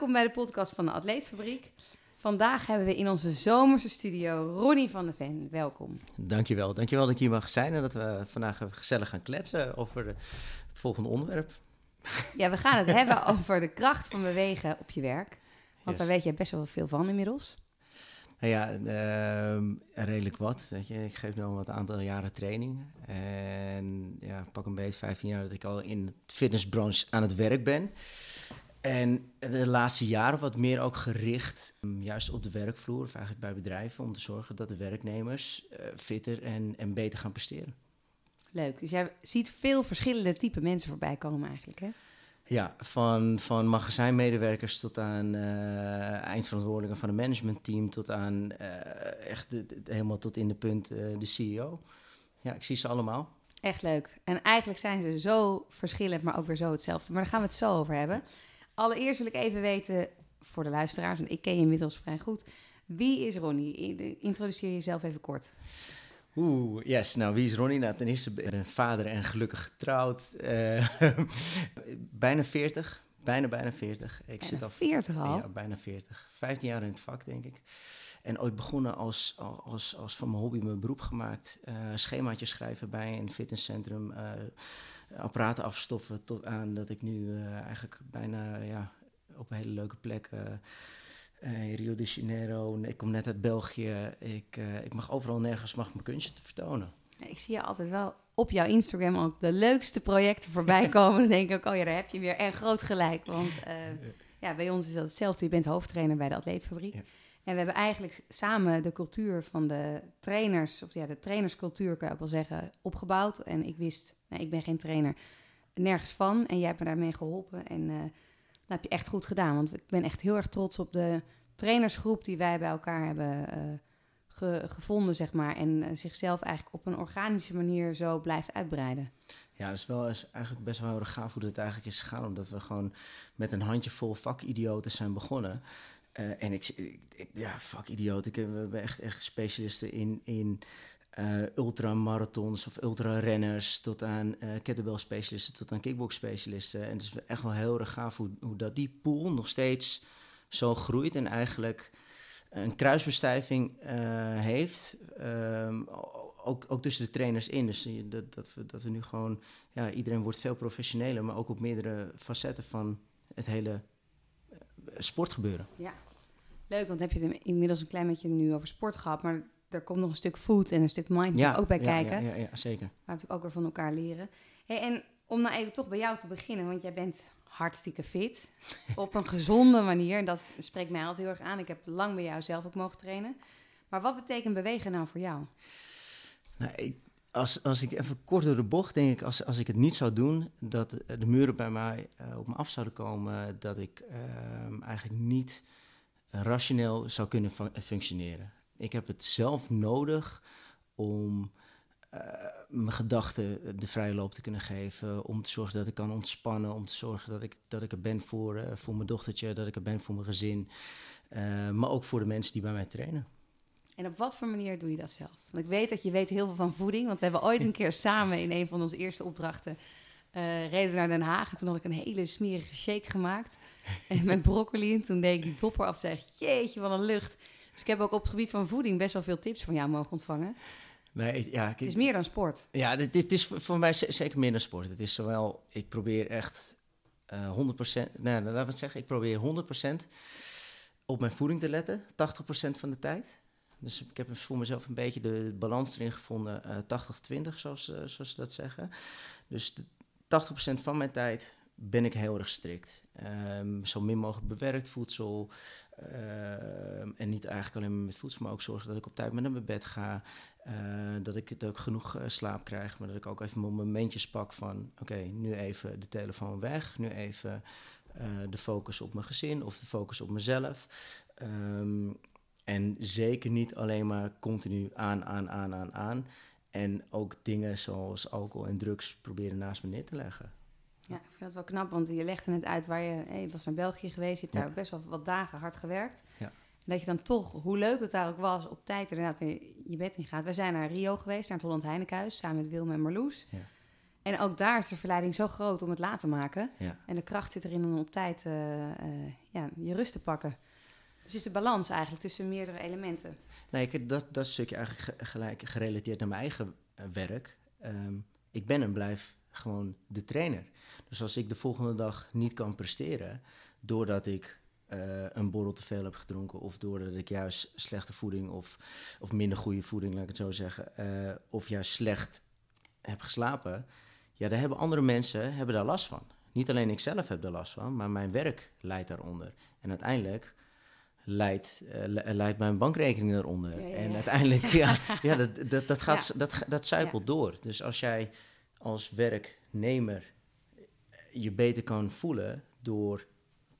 Welkom bij de podcast van de Atleetfabriek. Vandaag hebben we in onze zomerse studio Ronnie van de Ven. Welkom. Dankjewel. Dankjewel dat ik hier mag zijn en dat we vandaag gezellig gaan kletsen over het volgende onderwerp. Ja, we gaan het hebben over de kracht van bewegen op je werk. Want daar weet je best wel veel van inmiddels. Nou ja, uh, redelijk wat. Weet je. Ik geef nu al wat aantal jaren training. En ja, pak een beetje 15 jaar dat ik al in de fitnessbranche aan het werk ben. En de laatste jaren wat meer ook gericht um, juist op de werkvloer, of eigenlijk bij bedrijven, om te zorgen dat de werknemers uh, fitter en, en beter gaan presteren. Leuk. Dus jij ziet veel verschillende type mensen voorbij komen eigenlijk, hè? Ja, van, van magazijnmedewerkers tot aan uh, eindverantwoordelijken van een managementteam, tot aan uh, echt de, de, helemaal tot in de punt uh, de CEO. Ja, ik zie ze allemaal. Echt leuk. En eigenlijk zijn ze zo verschillend, maar ook weer zo hetzelfde. Maar daar gaan we het zo over hebben. Allereerst wil ik even weten, voor de luisteraars, want ik ken je inmiddels vrij goed. Wie is Ronnie? Introduceer jezelf even kort. Oeh, yes. Nou, wie is Ronnie? Nou, ten eerste ben ik vader en gelukkig getrouwd. Uh, bijna 40. Bijna, bijna 40. Ik bijna zit al 40 al? Ja, bijna 40. 15 jaar in het vak, denk ik. En ooit begonnen als, als, als van mijn hobby mijn beroep gemaakt. Uh, schemaatjes schrijven bij een fitnesscentrum. Uh, apparaten afstoffen tot aan dat ik nu uh, eigenlijk bijna ja, op een hele leuke plek... Uh, Rio de Janeiro, ik kom net uit België. Ik, ik mag overal nergens mag mijn kunstje te vertonen. Ik zie je altijd wel op jouw Instagram ook de leukste projecten voorbij komen. Dan denk ik ook, oh ja, daar heb je weer. En groot gelijk, want ja, bij ons is dat hetzelfde. Je bent hoofdtrainer bij de Atleetfabriek. Ja. En we hebben eigenlijk samen de cultuur van de trainers, of ja, de trainerscultuur kan je ook wel zeggen, opgebouwd. En ik wist, nou, ik ben geen trainer, nergens van. En jij hebt me daarmee geholpen. En dat heb je echt goed gedaan. Want ik ben echt heel erg trots op de trainersgroep die wij bij elkaar hebben uh, ge gevonden, zeg maar. En uh, zichzelf eigenlijk op een organische manier zo blijft uitbreiden. Ja, dat is wel is eigenlijk best wel heel gaaf hoe het eigenlijk is gegaan. Omdat we gewoon met een handjevol vakidioten zijn begonnen. Uh, en ik, ik, ja, vakidioten. We hebben echt, echt specialisten in, in uh, ultramarathons of ultrarenners, tot aan uh, kettlebell specialisten, tot aan kickbox specialisten. En het is echt wel heel erg gaaf hoe, hoe dat die pool nog steeds zo groeit en eigenlijk een kruisbestuiving uh, heeft. Um, ook, ook tussen de trainers in. Dus dat, dat, we, dat we nu gewoon, ja, iedereen wordt veel professioneler, maar ook op meerdere facetten van het hele sportgebeuren. Ja, leuk, want heb je het inmiddels een klein beetje nu over sport gehad, maar er komt nog een stuk food en een stuk mind ja, ook bij ja, kijken. Ja, ja, ja, zeker. Waar we natuurlijk ook weer van elkaar leren. Hey, en om nou even toch bij jou te beginnen, want jij bent hartstikke fit. op een gezonde manier. En dat spreekt mij altijd heel erg aan. Ik heb lang bij jou zelf ook mogen trainen. Maar wat betekent bewegen nou voor jou? Nou, ik, als, als ik even kort door de bocht denk ik, als, als ik het niet zou doen, dat de muren bij mij uh, op me af zouden komen, dat ik uh, eigenlijk niet rationeel zou kunnen fun functioneren. Ik heb het zelf nodig om uh, mijn gedachten de vrije loop te kunnen geven. Om te zorgen dat ik kan ontspannen. Om te zorgen dat ik, dat ik er ben voor, uh, voor mijn dochtertje. Dat ik er ben voor mijn gezin. Uh, maar ook voor de mensen die bij mij trainen. En op wat voor manier doe je dat zelf? Want ik weet dat je weet heel veel van voeding. Want we hebben ooit een keer samen in een van onze eerste opdrachten... reden naar Den Haag. En toen had ik een hele smerige shake gemaakt. En met broccoli. En toen deed ik die dopper af. Zeg, jeetje, wat een lucht. Dus ik heb ook op het gebied van voeding best wel veel tips van jou mogen ontvangen. Nee, ja, ik, het is meer dan sport. Ja, dit, dit is voor mij zeker meer dan sport. Het is zowel, ik probeer echt uh, 100%, nee, laten we het zeggen, ik probeer 100% op mijn voeding te letten, 80% van de tijd. Dus ik heb voor mezelf een beetje de balans erin gevonden, uh, 80-20, zoals, uh, zoals ze dat zeggen. Dus de, 80% van mijn tijd ben ik heel erg strikt. Um, zo min mogelijk bewerkt voedsel. Um, en niet eigenlijk alleen maar met voedsel, maar ook zorgen dat ik op tijd met naar mijn bed ga. Uh, dat ik het ook genoeg uh, slaap krijg, maar dat ik ook even mijn momentjes pak van... oké, nu even de telefoon weg, nu even uh, de focus op mijn gezin of de focus op mezelf. Um, en zeker niet alleen maar continu aan, aan, aan, aan, aan. En ook dingen zoals alcohol en drugs proberen naast me neer te leggen. Ja, ik vind dat wel knap, want je legde het uit waar je... Hey, je was naar België geweest, je hebt ja. daar best wel wat dagen hard gewerkt. Ja. En dat je dan toch, hoe leuk het daar ook was, op tijd inderdaad weer je bed in gaat. We zijn naar Rio geweest, naar het Holland Heinekenhuis, samen met Wilma en Marloes. Ja. En ook daar is de verleiding zo groot om het laten maken. Ja. En de kracht zit erin om op tijd eh, eh, ja, je rust te pakken. Dus is de balans eigenlijk tussen meerdere elementen. Nee, ik, dat, dat stukje eigenlijk ge- gelijk gerelateerd naar mijn eigen eh, werk. Ehm, ik ben en blijf gewoon de trainer. Dus als ik de volgende dag niet kan presteren, doordat ik eh, een borrel te veel heb gedronken, of doordat ik juist slechte voeding of, of minder goede voeding, laat ik het zo zeggen, eh, of juist slecht heb geslapen, ja, daar hebben andere mensen hebben daar last van. Niet alleen ik zelf heb daar last van, maar mijn werk leidt daaronder. En uiteindelijk leidt, eh, le- leidt mijn bankrekening daaronder. Ja, ja, En uiteindelijk, ja, ja dat, dat, dat, gaat, dat, dat zuipelt door. Dus als jij als werknemer je beter kan voelen door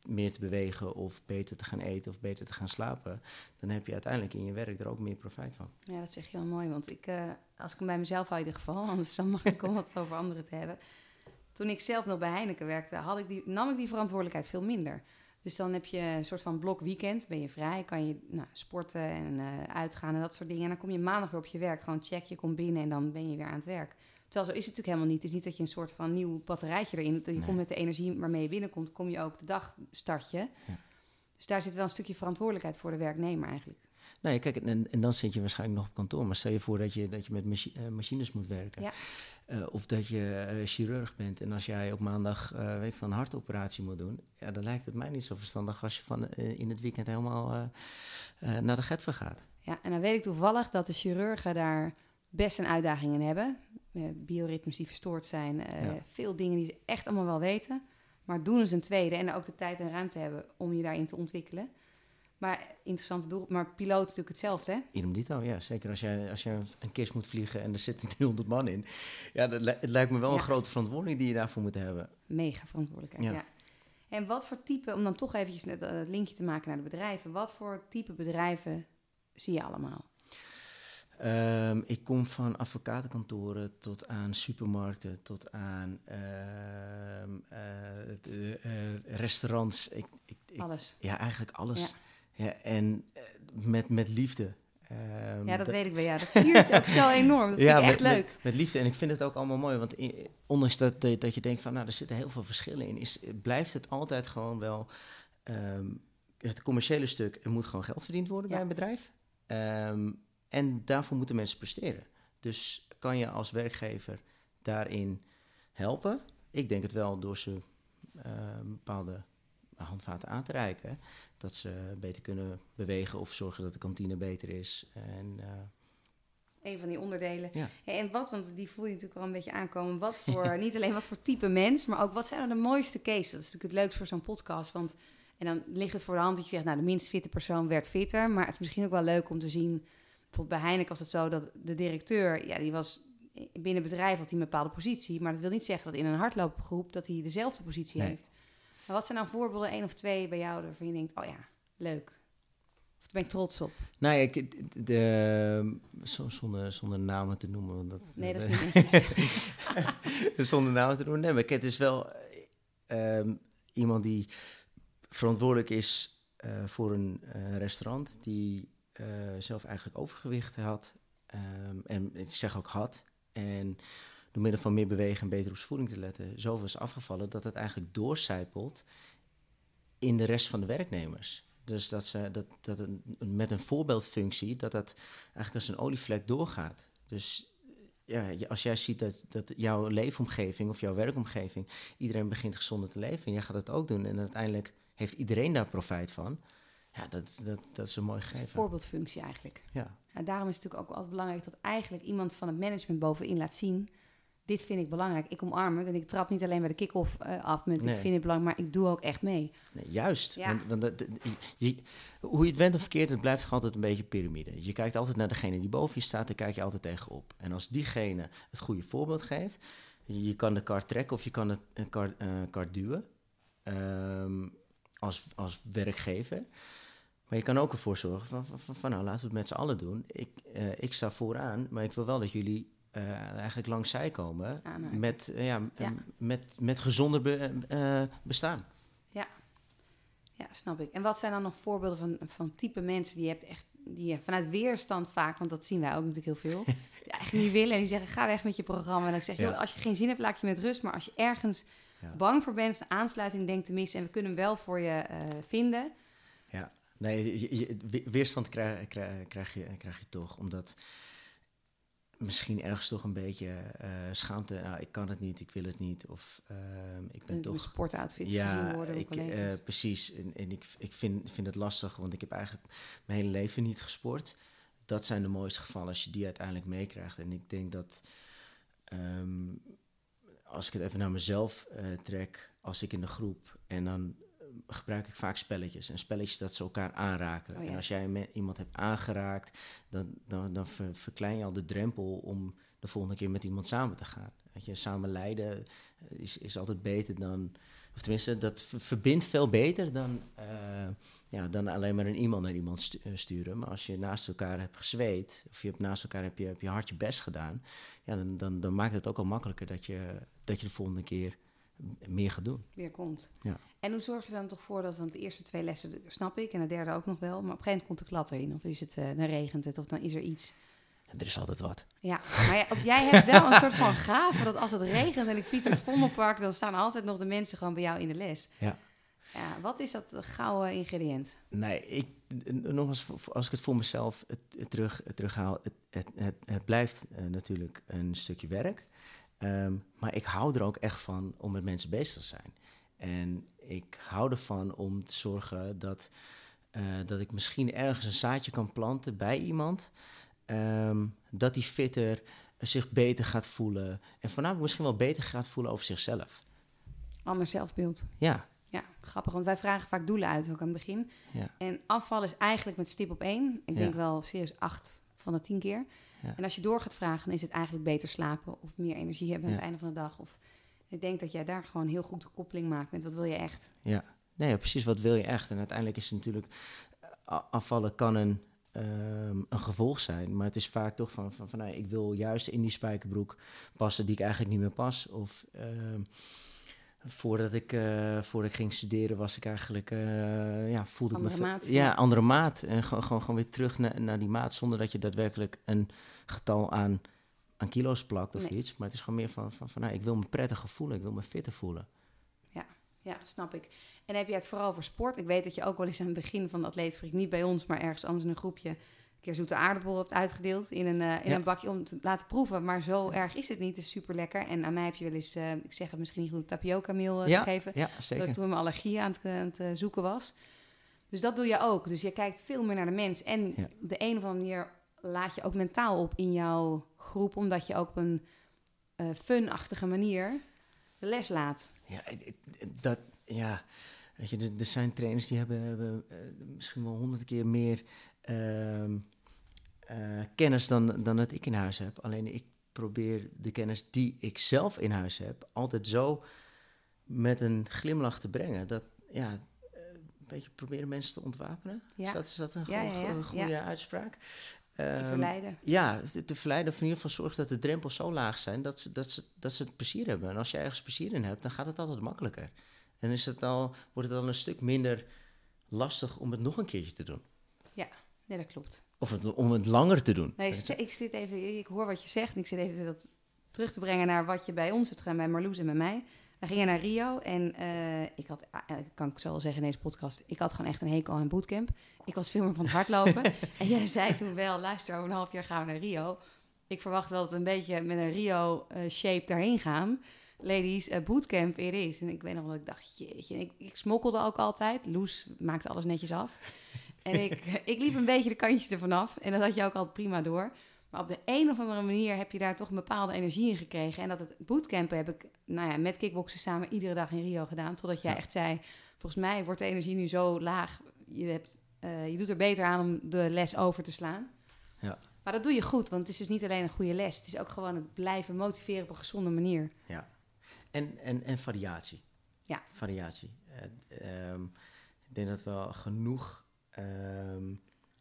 meer te bewegen of beter te gaan eten of beter te gaan slapen, dan heb je uiteindelijk in je werk er ook meer profijt van. Ja, dat zeg je wel mooi. Want ik, eh, als ik hem bij mezelf hou in ieder geval, anders het wel makkelijk om het over anderen te hebben. Toen ik zelf nog bij Heineken werkte, had ik die, nam ik die verantwoordelijkheid veel minder. Dus dan heb je een soort van blok weekend, ben je vrij, kan je nou, sporten en eh, uitgaan en dat soort dingen. En dan kom je maandag weer op je werk, gewoon check, je komt binnen en dan ben je weer aan het werk. Terwijl zo is het natuurlijk helemaal niet. Het is niet dat je een soort van nieuw batterijtje erin doet. Je Nee. komt met de energie waarmee je binnenkomt, kom je ook de dag start je. Ja. Dus daar zit wel een stukje verantwoordelijkheid voor de werknemer eigenlijk. Nee, kijk, en, en dan zit je waarschijnlijk nog op kantoor. Maar stel je voor dat je, dat je met machi- eh, machines moet werken. Ja. Eh, of dat je eh, chirurg bent. En als jij op maandag weet van een hartoperatie moet doen. Ja, dan lijkt het mij niet zo verstandig als je van, in het weekend helemaal naar de getver gaat. Ja, en dan weet ik toevallig dat de chirurgen daar best een uitdaging in hebben. Eh, bioritmes die verstoord zijn. eh, Ja. Veel dingen die ze echt allemaal wel weten. Maar doen ze een tweede en ook de tijd en ruimte hebben om je daarin te ontwikkelen. Maar interessante doel. Maar piloot is natuurlijk hetzelfde, hè? Idem dito, ja. Zeker als jij, als jij een kist moet vliegen en er zitten 300 man in. Ja, dat, li- het lijkt me wel Ja. een grote verantwoording die je daarvoor moet hebben. Mega verantwoordelijkheid, ja. Ja. En wat voor type, om dan toch eventjes net, het linkje te maken naar de bedrijven. Wat voor type bedrijven zie je allemaal? Ehm, ik kom van advocatenkantoren tot aan supermarkten, tot aan ehm, eh, eh, restaurants. Ik, ik, ik- Alles. ja, eigenlijk alles. Ja. en eh, met, met liefde. Ehm, Ja, dat weet ik wel. Ja, dat siert je ook zo enorm. Dat vind ik echt met, leuk. Met, met liefde. En ik vind het ook allemaal mooi. Want i- ondanks dat, dat je denkt van, nou, er zitten heel veel verschillen in, is, blijft het altijd gewoon wel het commerciële stuk. Er moet gewoon geld verdiend worden Ja. bij een bedrijf. Ehm, en daarvoor moeten mensen presteren. Dus kan je als werkgever daarin helpen? Ik denk het wel door ze ehm, bepaalde handvaten aan te reiken. Dat ze beter kunnen bewegen of zorgen dat de kantine beter is. En eh, Een van die onderdelen. ja. Hey, en wat, want die voel je natuurlijk al een beetje aankomen. Wat voor, niet alleen wat voor type mens, maar ook wat zijn nou de mooiste cases? Dat is natuurlijk het leukste voor zo'n podcast. Want, en dan ligt het voor de hand dat je zegt, nou, de minst fitte persoon werd fitter. Maar het is misschien ook wel leuk om te zien. Bijvoorbeeld bij Heineken was het zo dat de directeur, ja, die was binnen het bedrijf had hij een bepaalde positie. Maar dat wil niet zeggen dat in een hardloopgroep dat hij dezelfde positie Nee. heeft. Maar wat zijn nou voorbeelden, één of twee bij jou, waarvan je denkt, oh ja, leuk. Of daar ben ik trots op. Nou ja, ik, de, de- zo- zonder, zonder namen te noemen. Want dat, Nee, dat is niet netjes. zonder namen te noemen. Nee, maar het is wel eh, ehm, iemand die verantwoordelijk is eh, voor een eh, restaurant. Die eh, zelf eigenlijk overgewicht had. Ehm, en ik zeg ook had. En door middel van meer bewegen en beter op voeding te letten, zoveel is afgevallen dat het eigenlijk doorcijpelt in de rest van de werknemers. Dus dat, ze, dat, dat een, met een voorbeeldfunctie, dat dat eigenlijk als een olievlek doorgaat. Dus ja, als jij ziet dat, dat jouw leefomgeving of jouw werkomgeving, iedereen begint gezonder te leven en jij gaat het ook doen en uiteindelijk heeft iedereen daar profijt van. Ja, dat, is- dat, dat is een mooi gegeven. voorbeeldfunctie eigenlijk. Ja. Ja, daarom is het natuurlijk ook altijd belangrijk dat eigenlijk iemand van het management bovenin laat zien. Dit vind ik belangrijk. Ik omarm het en ik trap niet alleen bij de kick-off eh, af met Nee. ik vind het belangrijk, maar ik doe ook echt mee. Nee, juist. Ja. Want, want dat- dat- je, hoe je het went of verkeerd, het blijft altijd een beetje piramide. Je kijkt altijd naar degene die boven je staat, daar kijk je altijd tegenop. En als diegene het goede voorbeeld geeft, je, kan de kar trekken of je kan het kar, eh, kar duwen ehm, als, als werkgever. Maar je kan ook ervoor zorgen van, van, van, van, nou, laten we het met z'n allen doen. Ik, eh, ik sta vooraan, maar ik wil wel dat jullie eh, eigenlijk langs zij komen Aanhaken. met, eh, ja, Ja. met, met gezonder be- bestaan. Ja, snap ik. En wat zijn dan nog voorbeelden van, van type mensen die je hebt echt, die vanuit weerstand vaak, want dat zien wij ook natuurlijk heel veel. ja, eigenlijk niet willen. En die zeggen, ga weg met je programma. En dan zeg Ja. joh, als je geen zin hebt, laat ik je met rust. Maar als je ergens Ja. bang voor bent, een aansluiting denkt te missen... en we kunnen hem wel voor je eh, vinden... Ja, nee, je- je- we- weerstand krijg, krijg, krijg, je, krijg je toch. Omdat misschien ergens toch een beetje eh, schaamte. Nou, ik kan het niet, ik wil het niet. Of ehm, ik ben met een toch. sportoutfit gezien worden ik, eh, precies. En, en ik, ik vind, vind het lastig, want ik heb eigenlijk mijn hele leven niet gesport. Dat zijn de mooiste gevallen als je die uiteindelijk meekrijgt. En ik denk dat. ehm, als ik het even naar mezelf eh, trek, als ik in de groep en dan eh, gebruik ik vaak spelletjes. En spelletjes dat ze elkaar aanraken. Oh ja. En als jij iemand hebt aangeraakt, dan, dan, dan ver- verklein je al de drempel om de volgende keer met iemand samen te gaan. Weet je, samen lijden eh, is, is altijd beter dan. Of tenminste, dat ver- verbindt veel beter dan, eh, ja, dan alleen maar een e-mail naar iemand stu- eh, sturen. Maar als je naast elkaar hebt gezweet, of je hebt naast elkaar heb je, heb je hard je best gedaan, ja, dan, dan, dan maakt het ook al makkelijker dat je, dat je de volgende keer meer gaat doen. weer komt. Ja. En hoe zorg je dan toch voor dat, want de eerste twee lessen snap ik en de derde ook nog wel, maar op een gegeven moment komt de klad erin. Of is het, eh, dan regent het, of dan is er iets. Er is altijd wat. Ja, maar jij hebt wel een soort van gave dat als het regent en ik fiets door het Vondelpark, dan staan altijd nog de mensen gewoon bij jou in de les. Ja. Ja, wat is dat gouden ingrediënt? Nee, ik, n- nogmaals, als ik het voor mezelf het, het terug, het terughaal, het, het, het, het blijft eh, natuurlijk een stukje werk. Ehm, maar ik hou er ook echt van om met mensen bezig te zijn. En ik hou ervan om te zorgen dat, eh, dat ik misschien ergens een zaadje kan planten bij iemand. Ehm, dat die fitter zich beter gaat voelen. En voornamelijk misschien wel beter gaat voelen over zichzelf. Ander zelfbeeld. Ja, Ja, grappig, want wij vragen vaak doelen uit ook aan het begin. ja, En afval is eigenlijk met stip op één. Ik Ja. denk wel serieus acht van de tien keer. Ja. En als je door gaat vragen, dan is het eigenlijk beter slapen of meer energie hebben aan het einde van de dag. Of ik denk dat jij daar gewoon heel goed de koppeling maakt met wat wil je echt. Ja, nee, precies. Wat wil je echt? En uiteindelijk is het natuurlijk... eh, Afvallen kan een, ehm, een gevolg zijn. Maar het is vaak toch van... van, van nou, ik wil juist in die spijkerbroek passen die ik eigenlijk niet meer pas. Of... ehm, Voordat ik, eh, voordat ik ging studeren was ik eigenlijk, eh, ja, voelde ik me... Andere maat, Ja, ja. andere maat. En gewoon, gewoon, gewoon weer terug naar, naar die maat, zonder dat je daadwerkelijk een getal aan, aan kilo's plakt of Nee. iets. Maar het is gewoon meer van, van, van nou, ik wil me prettiger voelen, ik wil me fitter voelen. Ja, snap ik. En heb je het vooral voor sport? Ik weet dat je ook wel eens aan het begin van de atleetfabriek, niet bij ons, maar ergens anders in een groepje, een keer zoete aardappel hebt uitgedeeld in een, eh, in Ja. een bakje om te laten proeven. Maar zo erg is het niet. Het is super lekker. En aan mij heb je wel eens, eh, ik zeg het misschien niet goed, tapioca meel Ja, gegeven. Ja, Dat zeker. ik toen mijn allergie aan het, aan het eh, zoeken was. Dus dat doe je ook. Dus je kijkt veel meer naar de mens. En Ja. op de een of andere manier laat je ook mentaal op in jouw groep, omdat je ook op een eh funachtige manier de les laat. Ja, dat, ja. Weet je, er, er zijn trainers die hebben, hebben eh, misschien wel honderd keer meer ehm, eh, kennis dan, dan dat ik in huis heb. Alleen ik probeer de kennis die ik zelf in huis heb, altijd zo met een glimlach te brengen. Dat, ja, eh, een beetje proberen mensen te ontwapenen. Ja. Is, dat, is dat een ja, ja, goede ja. uitspraak? Te Ehm, verleiden. ja, te, verleiden of in ieder geval zorgen dat de drempels zo laag zijn dat ze, dat, ze, dat ze het plezier hebben. En als je ergens plezier in hebt, dan gaat het altijd makkelijker. En is het al, wordt het al een stuk minder lastig om het nog een keertje te doen. Nee, dat klopt. Of het, om het langer te doen. Nee, ik, zit- ik zit even, ik hoor wat je zegt. En ik zit even dat terug te brengen naar wat je bij ons hebt gedaan, bij Marloes en bij mij. We gingen naar Rio en eh, ik had, eh, kan ik zo wel zeggen in deze podcast, ik had gewoon echt een hekel aan bootcamp. Ik was veel meer van het hardlopen. en jij zei toen wel, luister, over een half jaar gaan we naar Rio. Ik verwacht wel dat we een beetje met een Rio-shape daarheen gaan. Ladies, eh, bootcamp it is. En ik weet nog wel dat ik dacht, jeetje. Ik, ik smokkelde ook altijd. Loes maakte alles netjes af. En ik, ik liep een beetje de kantjes ervan af. En dat had je ook altijd prima door. Maar op de een of andere manier heb je daar toch een bepaalde energie in gekregen. En dat het bootcampen heb ik nou ja, met kickboksen samen iedere dag in Rio gedaan. Totdat jij Ja. echt zei, volgens mij wordt de energie nu zo laag. Je, hebt, eh, je doet er beter aan om de les over te slaan. Ja. Maar dat doe je goed, want het is dus niet alleen een goede les. Het is ook gewoon het blijven motiveren op een gezonde manier. En, en, en variatie. Ja. Variatie. Eh, ehm, ik denk dat we genoeg ehm,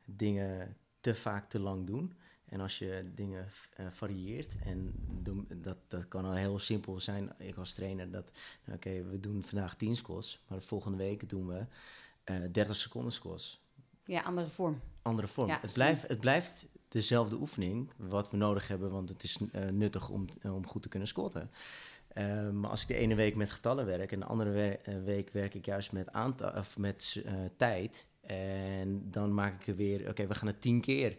dingen te vaak te lang doen. En als je dingen eh, varieert, en doen, dat, dat kan al heel simpel zijn, ik als trainer, dat oké, we doen vandaag 10 squats, maar de volgende week doen we eh 30 seconden squats. Ja, andere vorm. Andere vorm. Ja, het, blijft, het blijft dezelfde oefening, wat we nodig hebben, want het is uh, nuttig om, om goed te kunnen squatten. Uh, maar als ik de ene week met getallen werk en de andere we week werk ik juist met, aantal, of met uh, tijd. En dan maak ik er weer, oké, we gaan het tien keer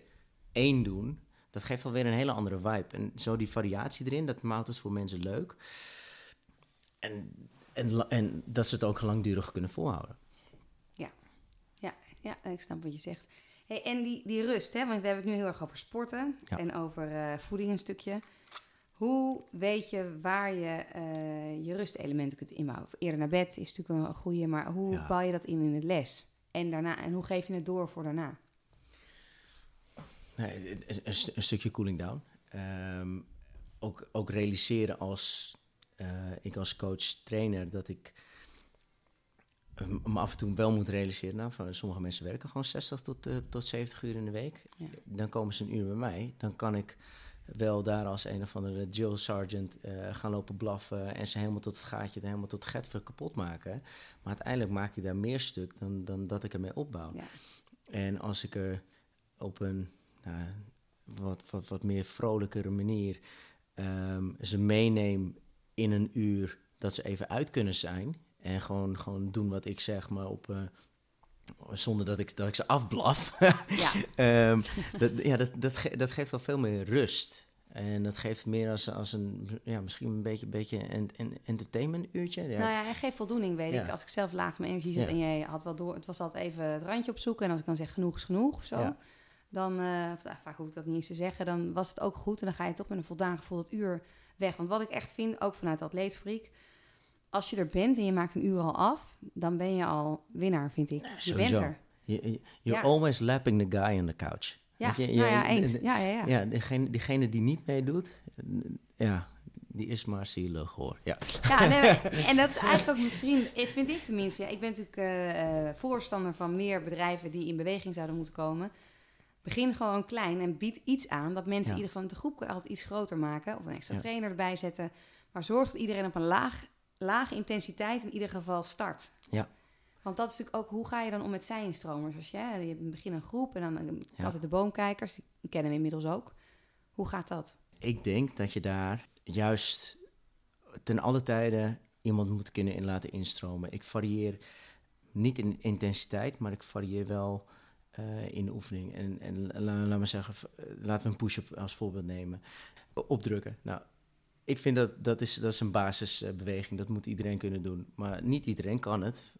één doen. Dat geeft alweer een hele andere vibe. En zo die variatie erin, dat maakt het voor mensen leuk. En, en, en dat ze het ook langdurig kunnen volhouden. Ja, ja, ja ik snap wat je zegt. Hey, en die, die rust, hè? want we hebben het nu heel erg over sporten en over uh, voeding een stukje. Hoe weet je waar je uh, je rustelementen kunt inbouwen? Eerder naar bed is natuurlijk een goede, maar hoe ja. bouw je dat in in het les? En, daarna, en hoe geef je het door voor daarna? Nee, een, een stukje cooling down. Um, ook, ook realiseren als uh, ik als coach, trainer, dat ik me af en toe wel moet realiseren. Nou, van, sommige mensen werken gewoon 60 tot, uh, tot 70 uur in de week. Ja. Dan komen ze een uur bij mij. Dan kan ik wel daar als een of andere drill sergeant uh, gaan lopen blaffen en ze helemaal tot het gaatje, helemaal tot het get kapot maken. Maar uiteindelijk maak je daar meer stuk dan, dan dat ik ermee opbouw. Ja. En als ik er op een nou, wat, wat, wat meer vrolijkere manier um, ze meeneem in een uur, dat ze even uit kunnen zijn en gewoon, gewoon doen wat ik zeg, maar op. Uh, zonder dat ik, dat ik ze afblaf. ja. um, dat, ja, dat, dat, ge dat geeft wel veel meer rust. En dat geeft meer als, als een, ja, misschien een beetje, beetje een, een entertainment uurtje. Ja. Nou ja, en geeft voldoening, weet ja. ik. Als ik zelf laag mijn energie zit en jij had wel door, het was altijd even het randje opzoeken. En als ik dan zeg genoeg is genoeg of zo, dan, uh, of, nou, vaak hoef ik dat niet eens te zeggen, dan was het ook goed. En dan ga je toch met een voldaan gevoel dat uur weg. Want wat ik echt vind, ook vanuit de atleetfabriek, als je er bent en je maakt een uur al af, dan ben je al winnaar, vind ik. je bent er. You're always lapping the guy on the couch. Ja, je, je, nou ja, eens. Ja, ja, ja. ja degene, degene die niet meedoet, ja, die is maar zielig hoor. Ja, ja nee, en dat is eigenlijk ook misschien, vind ik tenminste. Ja, ik ben natuurlijk uh, voorstander van meer bedrijven die in beweging zouden moeten komen. Begin gewoon klein en bied iets aan dat mensen in ieder geval de groep altijd iets groter maken. Of een extra trainer erbij zetten. Maar zorg dat iedereen op een laag, lage intensiteit in ieder geval start. Ja. Want dat is natuurlijk ook, hoe ga je dan om met zijnstromers? Als je, je hebt in het begin een groep en dan ja. altijd de boomkijkers, die kennen we inmiddels ook. Hoe gaat dat? Ik denk dat je daar juist ten alle tijden iemand moet kunnen in laten instromen. Ik varieer niet in intensiteit, maar ik varieer wel uh, in de oefening. En, en laten la, me zeggen, eh, laten we een push-up als voorbeeld nemen. Opdrukken. Nou, ik vind dat dat is, dat is een basisbeweging. Dat moet iedereen kunnen doen. Maar niet iedereen kan het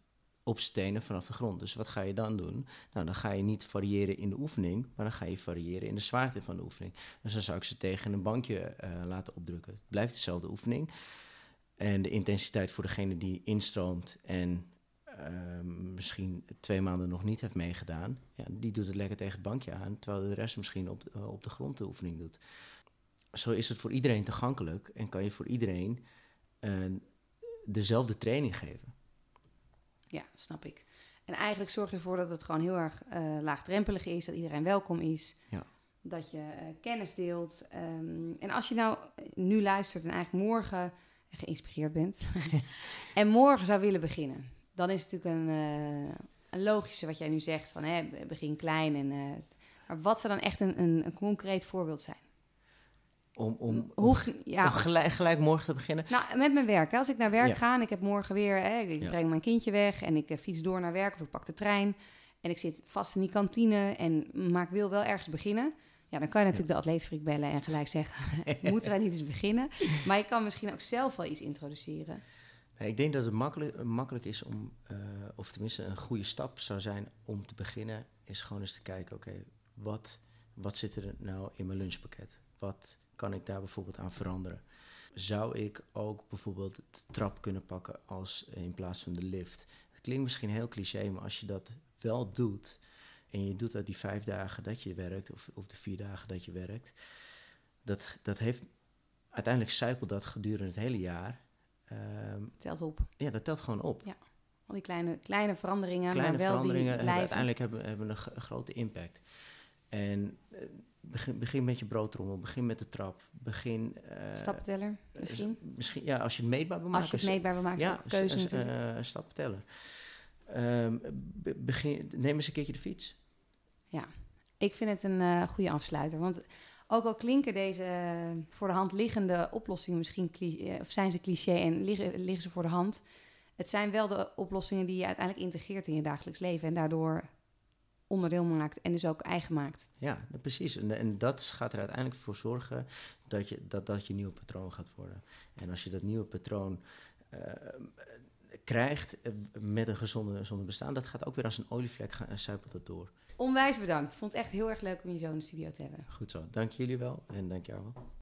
op stenen vanaf de grond. Dus wat ga je dan doen? Nou, dan ga je niet variëren in de oefening, maar dan ga je variëren in de zwaarte van de oefening. Dus dan zou ik ze tegen een bankje uh, laten opdrukken. Het blijft dezelfde oefening. En de intensiteit voor degene die instroomt en uh, misschien twee maanden nog niet heeft meegedaan, ja, die doet het lekker tegen het bankje aan, terwijl de rest misschien op, uh, op de grond de oefening doet. Zo is het voor iedereen toegankelijk en kan je voor iedereen dezelfde training geven. Ja, snap ik. En eigenlijk zorg je ervoor dat het gewoon heel erg uh, laagdrempelig is, dat iedereen welkom is. Ja. Dat je uh, kennis deelt. Um, en als je nou nu luistert en eigenlijk morgen geïnspireerd bent en morgen zou willen beginnen, dan is het natuurlijk een, een logische wat jij nu zegt van hè, begin klein. En, maar wat zou dan echt een, een, een concreet voorbeeld zijn? Om, om, Hoe, ja, om gelijk, gelijk, morgen te beginnen? Nou, met mijn werk. Hè. Als ik naar werk ga en ik heb morgen weer... Hè, ik breng mijn kindje weg en ik uh, fiets door naar werk... of ik pak de trein en ik zit vast in die kantine... en, maar ik wil wel ergens beginnen... Ja, dan kan je natuurlijk de atleetfreak bellen en gelijk zeggen... moeten wij niet eens beginnen? Maar je kan misschien ook zelf wel iets introduceren. ik denk dat het makkelijk, makkelijk is om... Uh, of tenminste een goede stap zou zijn om te beginnen... is gewoon eens te kijken, oké, okay, wat, wat zit er nou in mijn lunchpakket? Wat kan ik daar bijvoorbeeld aan veranderen? Zou ik ook bijvoorbeeld de trap kunnen pakken als in plaats van de lift? Het klinkt misschien heel cliché, maar als je dat wel doet en je doet dat die vijf dagen dat je werkt of, of de vier dagen dat je werkt, dat, dat heeft uiteindelijk cycelt dat gedurende het hele jaar. Um, telt op. Ja, dat telt gewoon op. Ja, al die kleine, kleine veranderingen, kleine maar wel veranderingen die hebben uiteindelijk hebben, hebben een grote impact. En uh, begin, begin met je broodtrommel, begin met de trap, begin... Uh, stappenteller, misschien? misschien? Ja, als je het meetbaar wil maken. Als je het meetbaar wil maken, ja, ook keuze natuurlijk. Uh, stappenteller. Um, begin, neem eens een keertje de fiets. Ja, Ik vind het een uh, goede afsluiter. Want ook al klinken deze voor de hand liggende oplossingen misschien of zijn ze cliché en liggen, liggen ze voor de hand. Het zijn wel de oplossingen die je uiteindelijk integreert in je dagelijks leven en daardoor onderdeel maakt en dus ook eigen maakt. Ja, precies. En, en dat gaat er uiteindelijk voor zorgen dat je, dat, dat je nieuwe patroon gaat worden. En als je dat nieuwe patroon uh, krijgt eh, met een gezonde, gezonde bestaan, dat gaat ook weer als een olievlek gaan, zuipelt dat door. Onwijs bedankt. Vond het echt heel erg leuk om je zo in de studio te hebben. Goed zo. Dank jullie wel en dank jou wel.